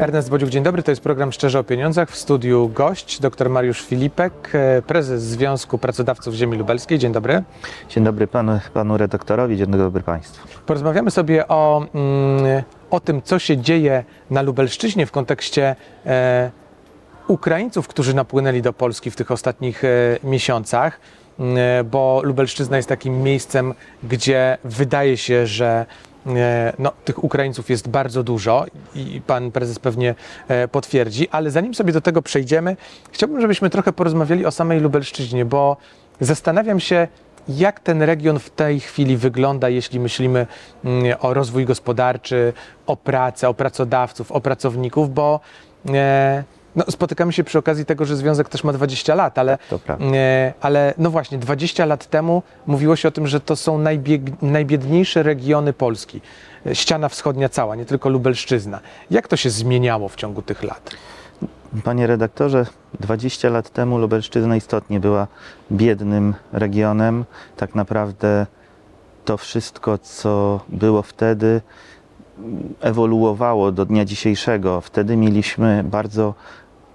Ernest Bodziuk, dzień dobry. To jest program Szczerze o Pieniądzach. W studiu gość, dr Mariusz Filipek, e, prezes Związku Pracodawców Ziemi Lubelskiej. Dzień dobry. Dzień dobry panu, panu redaktorowi, dzień dobry państwu. Porozmawiamy sobie o, mm, o tym, co się dzieje na Lubelszczyźnie w kontekście e, Ukraińców, którzy napłynęli do Polski w tych ostatnich e, miesiącach, e, bo Lubelszczyzna jest takim miejscem, gdzie wydaje się, że e, no, tych Ukraińców jest bardzo dużo i pan prezes pewnie potwierdzi, ale zanim sobie do tego przejdziemy, chciałbym, żebyśmy trochę porozmawiali o samej Lubelszczyźnie, bo zastanawiam się, jak ten region w tej chwili wygląda, jeśli myślimy o rozwój gospodarczy, o pracę, o pracodawców, o pracowników, bo no, spotykamy się przy okazji tego, że związek też ma 20 lat, ale, e, ale no właśnie, 20 lat temu mówiło się o tym, że to są najbieg, najbiedniejsze regiony Polski. E, Ściana wschodnia cała, nie tylko Lubelszczyzna. Jak to się zmieniało w ciągu tych lat? Panie redaktorze, 20 lat temu Lubelszczyzna istotnie była biednym regionem. Tak naprawdę to wszystko, co było wtedy, ewoluowało do dnia dzisiejszego. Wtedy mieliśmy bardzo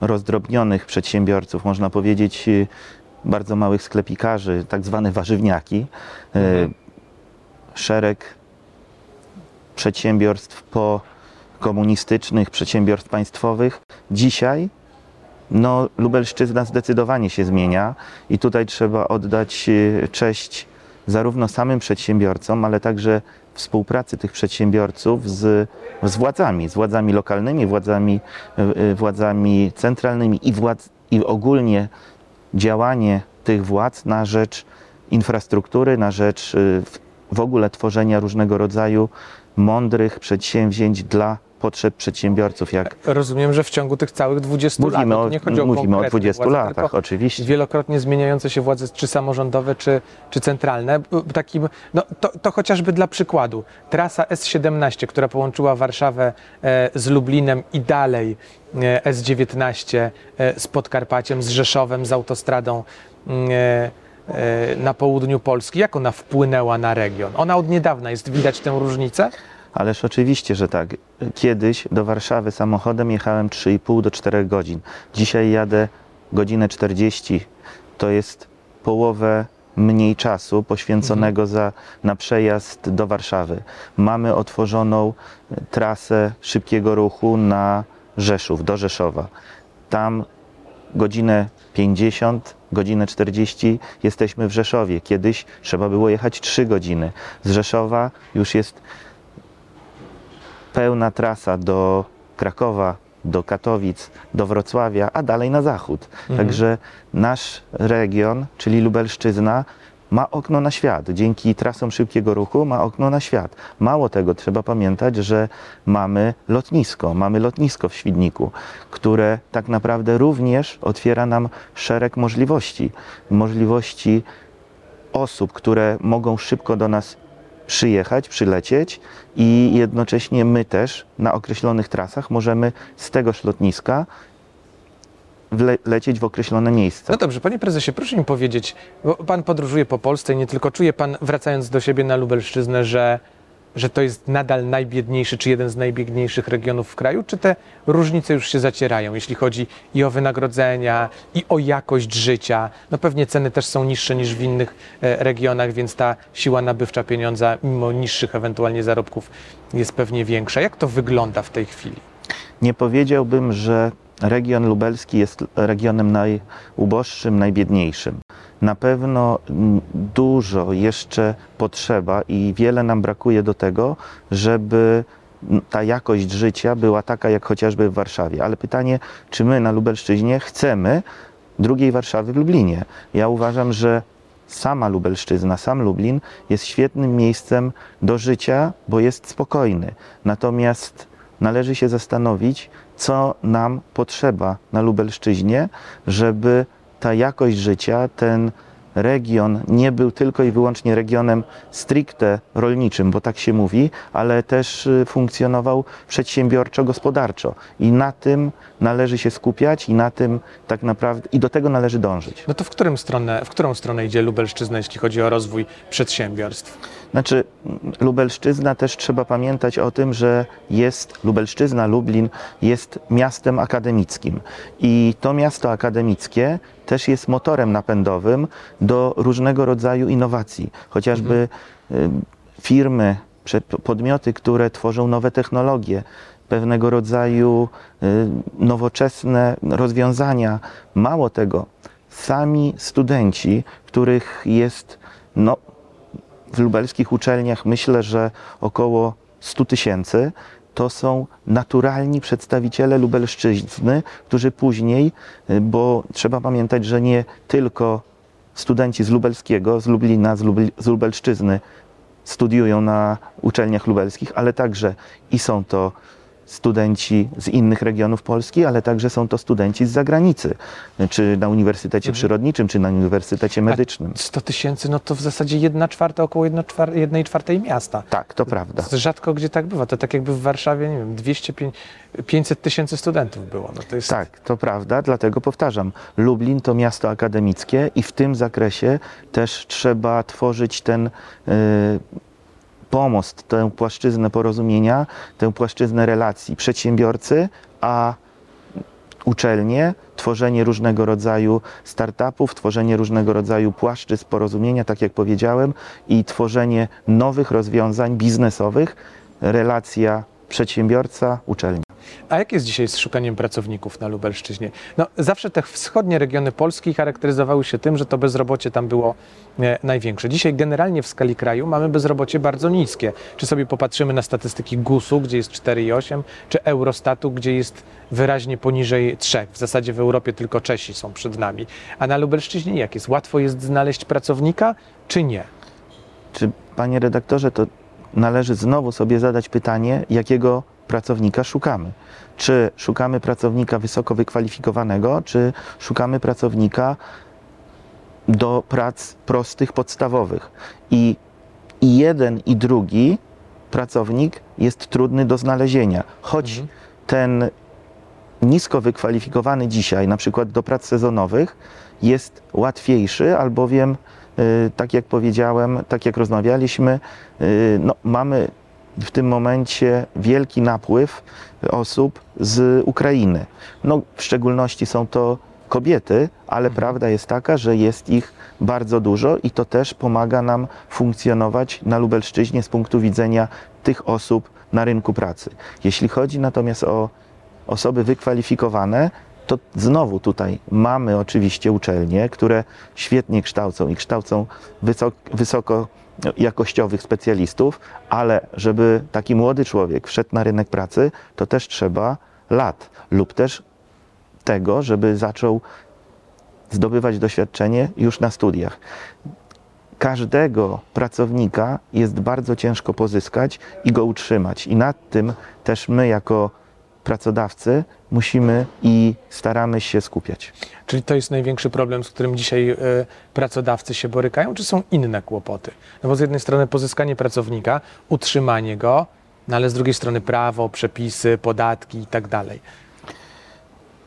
rozdrobnionych przedsiębiorców, można powiedzieć y, bardzo małych sklepikarzy, tak zwane warzywniaki. Y, Szereg przedsiębiorstw po komunistycznych, przedsiębiorstw państwowych. Dzisiaj no, Lubelszczyzna zdecydowanie się zmienia i tutaj trzeba oddać y, cześć zarówno samym przedsiębiorcom, ale także współpracy tych przedsiębiorców z, z władzami, z władzami lokalnymi, władzami, y, y, władzami centralnymi i, władz, i ogólnie działanie tych władz na rzecz infrastruktury, na rzecz w- w ogóle tworzenia różnego rodzaju mądrych przedsięwzięć dla potrzeb przedsiębiorców, jak Rozumiem, że w ciągu tych całych 20 lat, Mówimy to o, nie chodzi o mówimy o konkretne 20 władze, latach, oczywiście. wielokrotnie zmieniające się władze, czy samorządowe, czy, czy centralne. Takim, no, to, to chociażby dla przykładu. Trasa S17, która połączyła Warszawę e, z Lublinem i dalej e, S19 e, z Podkarpaciem, z Rzeszowem, z autostradą mm, e, e, na południu Polski. Jak ona wpłynęła na region? Ona od niedawna jest, widać tę różnicę? Ależ oczywiście, że tak. Kiedyś do Warszawy samochodem jechałem 3,5 do 4 godzin. Dzisiaj jadę godzinę 40. To jest połowę mniej czasu poświęconego za, na przejazd do Warszawy. Mamy otworzoną e, trasę szybkiego ruchu na Rzeszów, do Rzeszowa. Tam godzinę 50, godzinę 40 jesteśmy w Rzeszowie. Kiedyś trzeba było jechać 3 godziny. Z Rzeszowa już jest pełna trasa do Krakowa, do Katowic, do Wrocławia, a dalej na zachód. Także nasz region, czyli Lubelszczyzna, ma okno na świat. Dzięki trasom szybkiego ruchu ma okno na świat. Mało tego, trzeba pamiętać, że mamy lotnisko. Mamy lotnisko w Świdniku, które tak naprawdę również otwiera nam szereg możliwości. Możliwości osób, które mogą szybko do nas przyjechać, przylecieć i jednocześnie my też na określonych trasach możemy z tegoż lotniska wle- lecieć w określone miejsca. No dobrze, panie prezesie, proszę mi powiedzieć, bo pan podróżuje po Polsce i nie tylko czuje pan, wracając do siebie na Lubelszczyznę, że, że to jest nadal najbiedniejszy, czy jeden z najbiedniejszych regionów w kraju, czy te różnice już się zacierają, jeśli chodzi i o wynagrodzenia, i o jakość życia? No pewnie ceny też są niższe niż w innych e, regionach, więc ta siła nabywcza pieniądza, mimo niższych ewentualnie zarobków, jest pewnie większa. Jak to wygląda w tej chwili? Nie powiedziałbym, że region lubelski jest regionem najuboższym, najbiedniejszym. Na pewno mm, dużo jeszcze potrzeba i wiele nam brakuje do tego, żeby mm, ta jakość życia była taka jak chociażby w Warszawie. Ale pytanie, czy my na Lubelszczyźnie chcemy drugiej Warszawy w Lublinie? Ja uważam, że sama Lubelszczyzna, sam Lublin jest świetnym miejscem do życia, bo jest spokojny. Natomiast należy się zastanowić, co nam potrzeba na Lubelszczyźnie, żeby ta jakość życia, ten region nie był tylko i wyłącznie regionem stricte rolniczym, bo tak się mówi, ale też y, funkcjonował przedsiębiorczo-gospodarczo. I na tym należy się skupiać i na tym tak naprawdę i do tego należy dążyć. No to w, którym stronę, w którą stronę idzie Lubelszczyzna, jeśli chodzi o rozwój przedsiębiorstw? Znaczy, Lubelszczyzna też trzeba pamiętać o tym, że jest Lubelszczyzna, Lublin jest miastem akademickim. I to miasto akademickie też jest motorem napędowym do różnego rodzaju innowacji. Chociażby mhm. firmy, podmioty, które tworzą nowe technologie, pewnego rodzaju y, nowoczesne rozwiązania. Mało tego, sami studenci, których jest no, w lubelskich uczelniach myślę, że około 100 tysięcy, to są naturalni przedstawiciele Lubelszczyzny, którzy później, y, bo trzeba pamiętać, że nie tylko studenci z Lubelskiego, z Lublina, z, Lubelszczyzny studiują na uczelniach lubelskich, ale także i są to studenci z innych regionów Polski, ale także są to studenci z zagranicy, czy na Uniwersytecie mhm. Przyrodniczym, czy na Uniwersytecie Medycznym. A 100 tysięcy, no to w zasadzie jedna czwarta, około jednej czwartej miasta. Tak, to prawda. Rzadko gdzie tak bywa. To tak jakby w Warszawie, nie wiem, 200, 500 tysięcy studentów było. No to jest... Tak, to prawda, dlatego powtarzam, Lublin to miasto akademickie i w tym zakresie też trzeba tworzyć ten yy, pomost, tę płaszczyznę porozumienia, tę płaszczyznę relacji przedsiębiorcy, a uczelnie, tworzenie różnego rodzaju startupów, tworzenie różnego rodzaju płaszczyzn porozumienia, tak jak powiedziałem, i tworzenie nowych rozwiązań biznesowych, relacja przedsiębiorca-uczelnia. A jak jest dzisiaj z szukaniem pracowników na Lubelszczyźnie? No, zawsze te wschodnie regiony Polski charakteryzowały się tym, że to bezrobocie tam było e, największe. Dzisiaj generalnie w skali kraju mamy bezrobocie bardzo niskie. Czy sobie popatrzymy na statystyki GUS-u, gdzie jest 4,8, czy Eurostatu, gdzie jest wyraźnie poniżej 3. W zasadzie w Europie tylko Czesi są przed nami. A na Lubelszczyźnie jak jest? Łatwo jest znaleźć pracownika, czy nie? Czy, panie redaktorze, to należy znowu sobie zadać pytanie, jakiego pracownika szukamy. Czy szukamy pracownika wysoko wykwalifikowanego, czy szukamy pracownika do prac prostych, podstawowych. I, i jeden, i drugi pracownik jest trudny do znalezienia. Choć mhm. ten nisko wykwalifikowany dzisiaj, na przykład do prac sezonowych, jest łatwiejszy, albowiem, y, tak jak powiedziałem, tak jak rozmawialiśmy, y, no, mamy w tym momencie wielki napływ osób z Ukrainy. No, w szczególności są to kobiety, ale mhm. prawda jest taka, że jest ich bardzo dużo i to też pomaga nam funkcjonować na Lubelszczyźnie z punktu widzenia tych osób na rynku pracy. Jeśli chodzi natomiast o osoby wykwalifikowane, to znowu tutaj mamy oczywiście uczelnie, które świetnie kształcą i kształcą wysoko, wysoko jakościowych specjalistów, ale żeby taki młody człowiek wszedł na rynek pracy, to też trzeba lat lub też tego, żeby zaczął zdobywać doświadczenie już na studiach. Każdego pracownika jest bardzo ciężko pozyskać i go utrzymać. I nad tym też my, jako pracodawcy musimy i staramy się skupiać. Czyli to jest największy problem, z którym dzisiaj y, pracodawcy się borykają, czy są inne kłopoty? No bo z jednej strony pozyskanie pracownika, utrzymanie go, no ale z drugiej strony prawo, przepisy, podatki i tak dalej.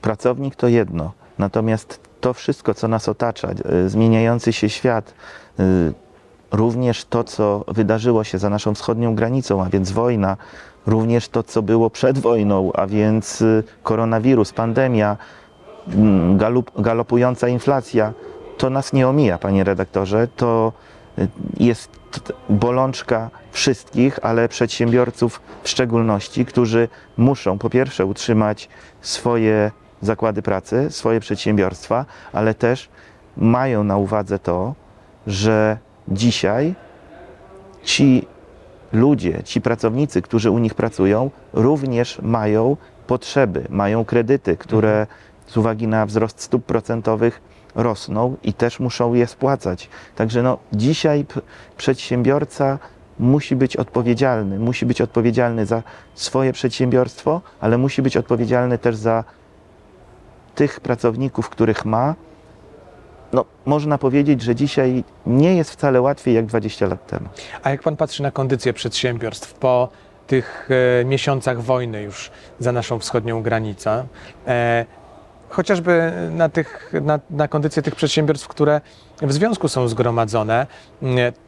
Pracownik to jedno, natomiast to wszystko, co nas otacza, y, zmieniający się świat, y, również to, co wydarzyło się za naszą wschodnią granicą, a więc wojna, również to, co było przed wojną, a więc y, koronawirus, pandemia, mm, galup, galopująca inflacja, to nas nie omija, panie redaktorze. To y, jest bolączka wszystkich, ale przedsiębiorców w szczególności, którzy muszą po pierwsze utrzymać swoje zakłady pracy, swoje przedsiębiorstwa, ale też mają na uwadze to, że dzisiaj ci ludzie, ci pracownicy, którzy u nich pracują, również mają potrzeby, mają kredyty, które z uwagi na wzrost stóp procentowych rosną i też muszą je spłacać. Także no, dzisiaj przedsiębiorca musi być odpowiedzialny, musi być odpowiedzialny za swoje przedsiębiorstwo, ale musi być odpowiedzialny też za tych pracowników, których ma no, można powiedzieć, że dzisiaj nie jest wcale łatwiej jak 20 lat temu. A jak pan patrzy na kondycję przedsiębiorstw po tych e, miesiącach wojny już za naszą wschodnią granicą, e, chociażby na, tych, na, na kondycję tych przedsiębiorstw, które w związku są zgromadzone,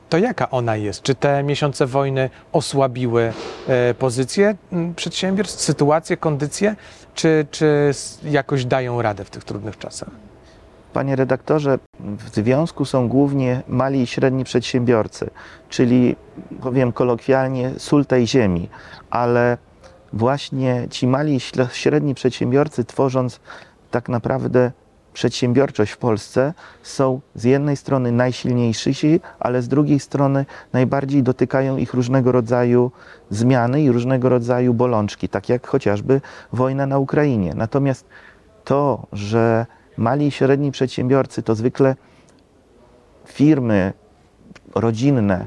to jaka ona jest? Czy te miesiące wojny osłabiły e, pozycje mm, przedsiębiorstw, sytuację, kondycję, czy, czy jakoś dają radę w tych trudnych czasach? Panie redaktorze, w związku są głównie mali i średni przedsiębiorcy, czyli powiem kolokwialnie sól tej ziemi, ale właśnie ci mali i średni przedsiębiorcy tworząc tak naprawdę przedsiębiorczość w Polsce są z jednej strony najsilniejsi, ale z drugiej strony najbardziej dotykają ich różnego rodzaju zmiany i różnego rodzaju bolączki, tak jak chociażby wojna na Ukrainie. Natomiast to, że mali i średni przedsiębiorcy to zwykle firmy rodzinne,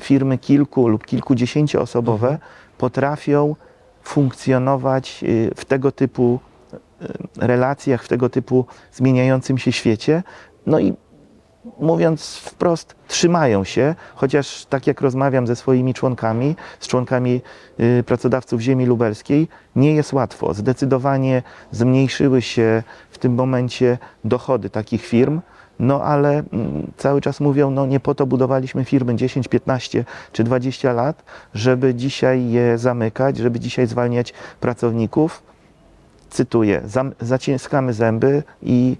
firmy kilku lub kilkudziesięcioosobowe potrafią funkcjonować y, w tego typu y, relacjach, w tego typu zmieniającym się świecie. No i mówiąc wprost, trzymają się, chociaż tak jak rozmawiam ze swoimi członkami, z członkami y, pracodawców ziemi lubelskiej, nie jest łatwo. Zdecydowanie zmniejszyły się w tym momencie dochody takich firm. No ale mm, cały czas mówią, no nie po to budowaliśmy firmy 10, 15 czy 20 lat, żeby dzisiaj je zamykać, żeby dzisiaj zwalniać pracowników. Cytuję, zaciskamy zęby i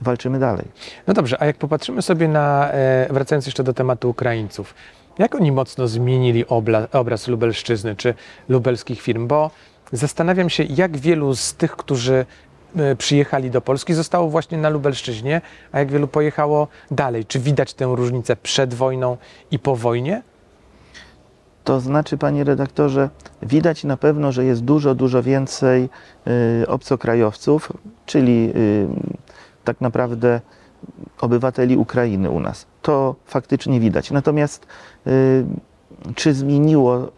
walczymy dalej. No dobrze, a jak popatrzymy sobie na, e, wracając jeszcze do tematu Ukraińców, jak oni mocno zmienili obla, obraz Lubelszczyzny czy lubelskich firm? Bo zastanawiam się, jak wielu z tych, którzy e, przyjechali do Polski, zostało właśnie na Lubelszczyźnie, a jak wielu pojechało dalej. Czy widać tę różnicę przed wojną i po wojnie? To znaczy, panie redaktorze, widać na pewno, że jest dużo, dużo więcej y, obcokrajowców, czyli y, tak naprawdę obywateli Ukrainy u nas. To faktycznie widać. Natomiast y, czy zmieniło y,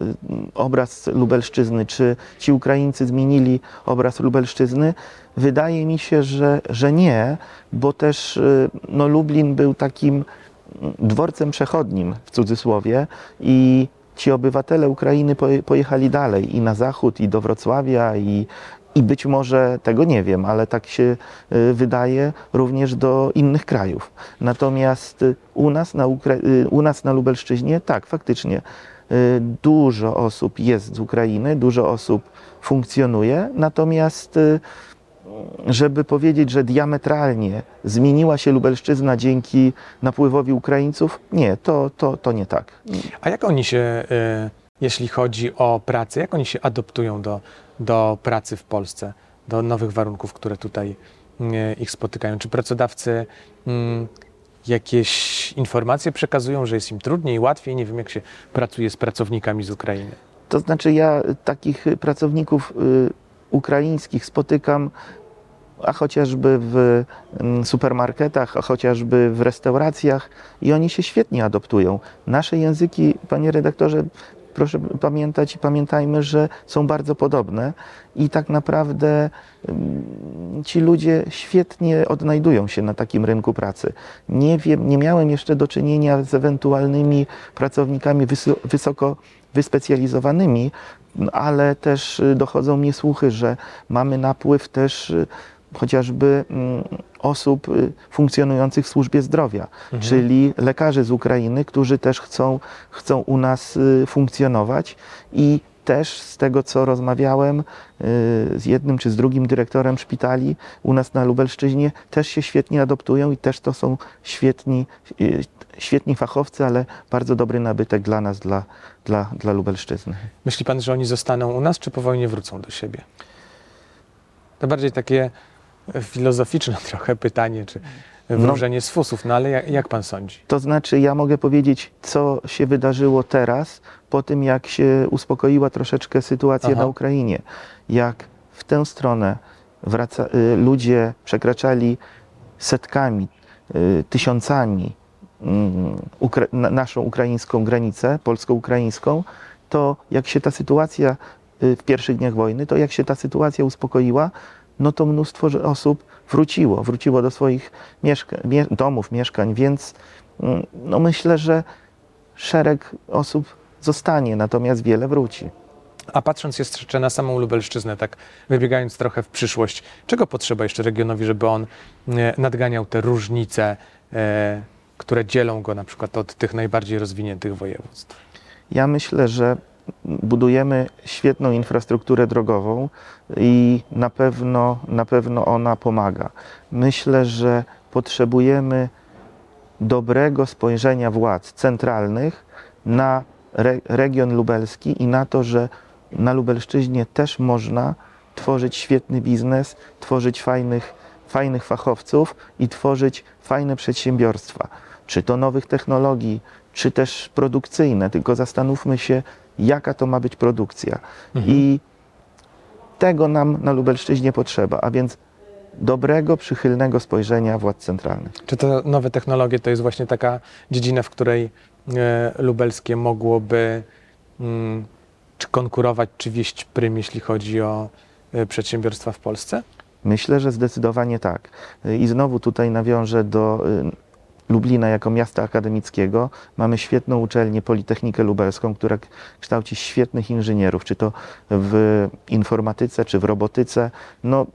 obraz Lubelszczyzny, czy ci Ukraińcy zmienili obraz Lubelszczyzny? Wydaje mi się, że, że nie, bo też y, no, Lublin był takim dworcem przechodnim w cudzysłowie i ci obywatele Ukrainy poje- pojechali dalej i na zachód, i do Wrocławia, i, i być może, tego nie wiem, ale tak się y, wydaje, również do innych krajów. Natomiast y, u nas na, Ukra- y, u nas na Lubelszczyźnie, tak, faktycznie, dużo osób jest z Ukrainy, dużo osób funkcjonuje, natomiast żeby powiedzieć, że diametralnie zmieniła się Lubelszczyzna dzięki napływowi Ukraińców, nie, to, to, to nie tak. A jak oni się, jeśli chodzi o pracę, jak oni się adoptują do, do pracy w Polsce, do nowych warunków, które tutaj e, ich spotykają? Czy pracodawcy mm, jakieś informacje przekazują, że jest im trudniej, łatwiej? Nie wiem, jak się pracuje z pracownikami z Ukrainy. To znaczy, ja takich pracowników y, ukraińskich spotykam, a chociażby w mm, supermarketach, a chociażby w restauracjach i oni się świetnie adoptują. Nasze języki, panie redaktorze, proszę pamiętać i pamiętajmy, że są bardzo podobne i tak naprawdę mm, ci ludzie świetnie odnajdują się na takim rynku pracy. Nie wiem, nie miałem jeszcze do czynienia z ewentualnymi pracownikami wyso- wysoko wyspecjalizowanymi, ale też y, dochodzą mnie słuchy, że mamy napływ też y, chociażby mm, osób y, funkcjonujących w służbie zdrowia, czyli lekarzy z Ukrainy, którzy też chcą, chcą u nas y, funkcjonować i też z tego, co rozmawiałem y, z jednym czy z drugim dyrektorem szpitali u nas na Lubelszczyźnie, też się świetnie adoptują i też to są świetni, świetni fachowcy, ale bardzo dobry nabytek dla nas, dla, dla, dla Lubelszczyzny. Myśli pan, że oni zostaną u nas, czy po wojnie wrócą do siebie? To bardziej takie filozoficzne trochę pytanie, czy wróżenie z fusów, no ale jak, jak pan sądzi? To znaczy, ja mogę powiedzieć, co się wydarzyło teraz, po tym jak się uspokoiła troszeczkę sytuacja Aha. na Ukrainie. Jak w tę stronę wraca, y, ludzie przekraczali setkami, y, tysiącami mm, ukra- na, naszą ukraińską granicę, polsko-ukraińską, to jak się ta sytuacja y, w pierwszych dniach wojny, to jak się ta sytuacja uspokoiła, no to mnóstwo osób wróciło, wróciło do swoich mieszka- mie- domów, mieszkań, więc mm, no myślę, że szereg osób zostanie, natomiast wiele wróci. A patrząc jeszcze na samą Lubelszczyznę, tak wybiegając trochę w przyszłość, czego potrzeba jeszcze regionowi, żeby on e, nadganiał te różnice, e, które dzielą go na przykład od tych najbardziej rozwiniętych województw? Ja myślę, że budujemy świetną infrastrukturę drogową i na pewno, na pewno ona pomaga. Myślę, że potrzebujemy dobrego spojrzenia władz centralnych na re, region lubelski i na to, że na Lubelszczyźnie też można tworzyć świetny biznes, tworzyć fajnych, fajnych fachowców i tworzyć fajne przedsiębiorstwa. Czy to nowych technologii, czy też produkcyjne, tylko zastanówmy się, jaka to ma być produkcja. I tego nam na Lubelszczyźnie potrzeba, a więc dobrego, przychylnego spojrzenia władz centralnych. Czy te nowe technologie to jest właśnie taka dziedzina, w której e, lubelskie mogłoby mm, czy konkurować, czy wieść prym, jeśli chodzi o e, przedsiębiorstwa w Polsce? Myślę, że zdecydowanie tak. I znowu tutaj nawiążę do y, Lublina jako miasta akademickiego. Mamy świetną uczelnię Politechnikę Lubelską, która kształci świetnych inżynierów, czy to w informatyce, czy w robotyce. No,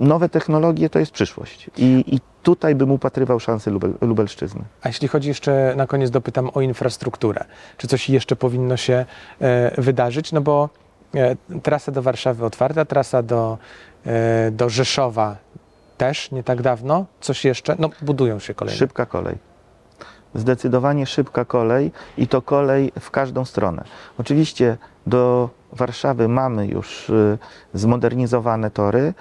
nowe technologie to jest przyszłość. I, i tutaj bym upatrywał szansy Lubel, Lubelszczyzny. A jeśli chodzi jeszcze, na koniec dopytam o infrastrukturę. Czy coś jeszcze powinno się e, wydarzyć? No bo e, trasa do Warszawy otwarta, trasa do, e, do Rzeszowa też nie tak dawno. Coś jeszcze? No budują się kolejne. Szybka kolej. Zdecydowanie szybka kolej i to kolej w każdą stronę. Oczywiście do Warszawy mamy już y, zmodernizowane tory.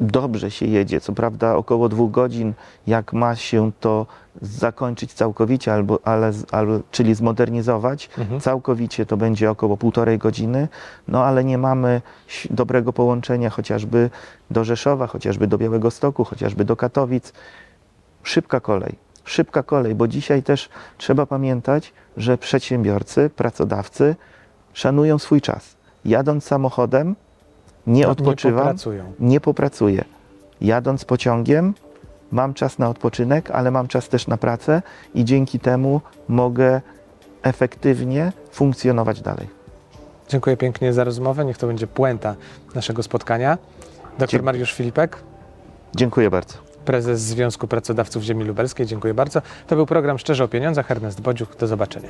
Dobrze się jedzie, co prawda około dwóch godzin, jak ma się to zakończyć całkowicie, albo, ale, albo, czyli zmodernizować, Mhm. całkowicie to będzie około półtorej godziny, no ale nie mamy dobrego połączenia chociażby do Rzeszowa, chociażby do Białego Stoku, chociażby do Katowic. Szybka kolej, szybka kolej, bo dzisiaj też trzeba pamiętać, że przedsiębiorcy, pracodawcy szanują swój czas. Jadąc samochodem, nie odpoczywam, Nie popracują. nie popracuję. Jadąc pociągiem, mam czas na odpoczynek, ale mam czas też na pracę i dzięki temu mogę efektywnie funkcjonować dalej. Dziękuję pięknie za rozmowę. Niech to będzie puenta naszego spotkania. Dr Dziękuję. Mariusz Filipek, Dziękuję bardzo. prezes Związku Pracodawców Ziemi Lubelskiej. Dziękuję bardzo. To był program Szczerze o Pieniądzach. Ernest Bodziuch. Do zobaczenia.